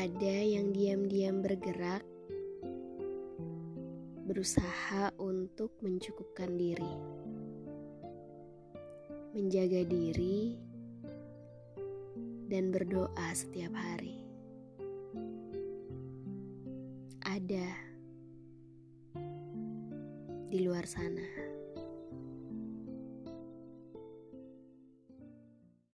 Ada yang diam-diam bergerak, berusaha untuk mencukupkan diri, menjaga diri, dan berdoa setiap hari. Ada di luar sana.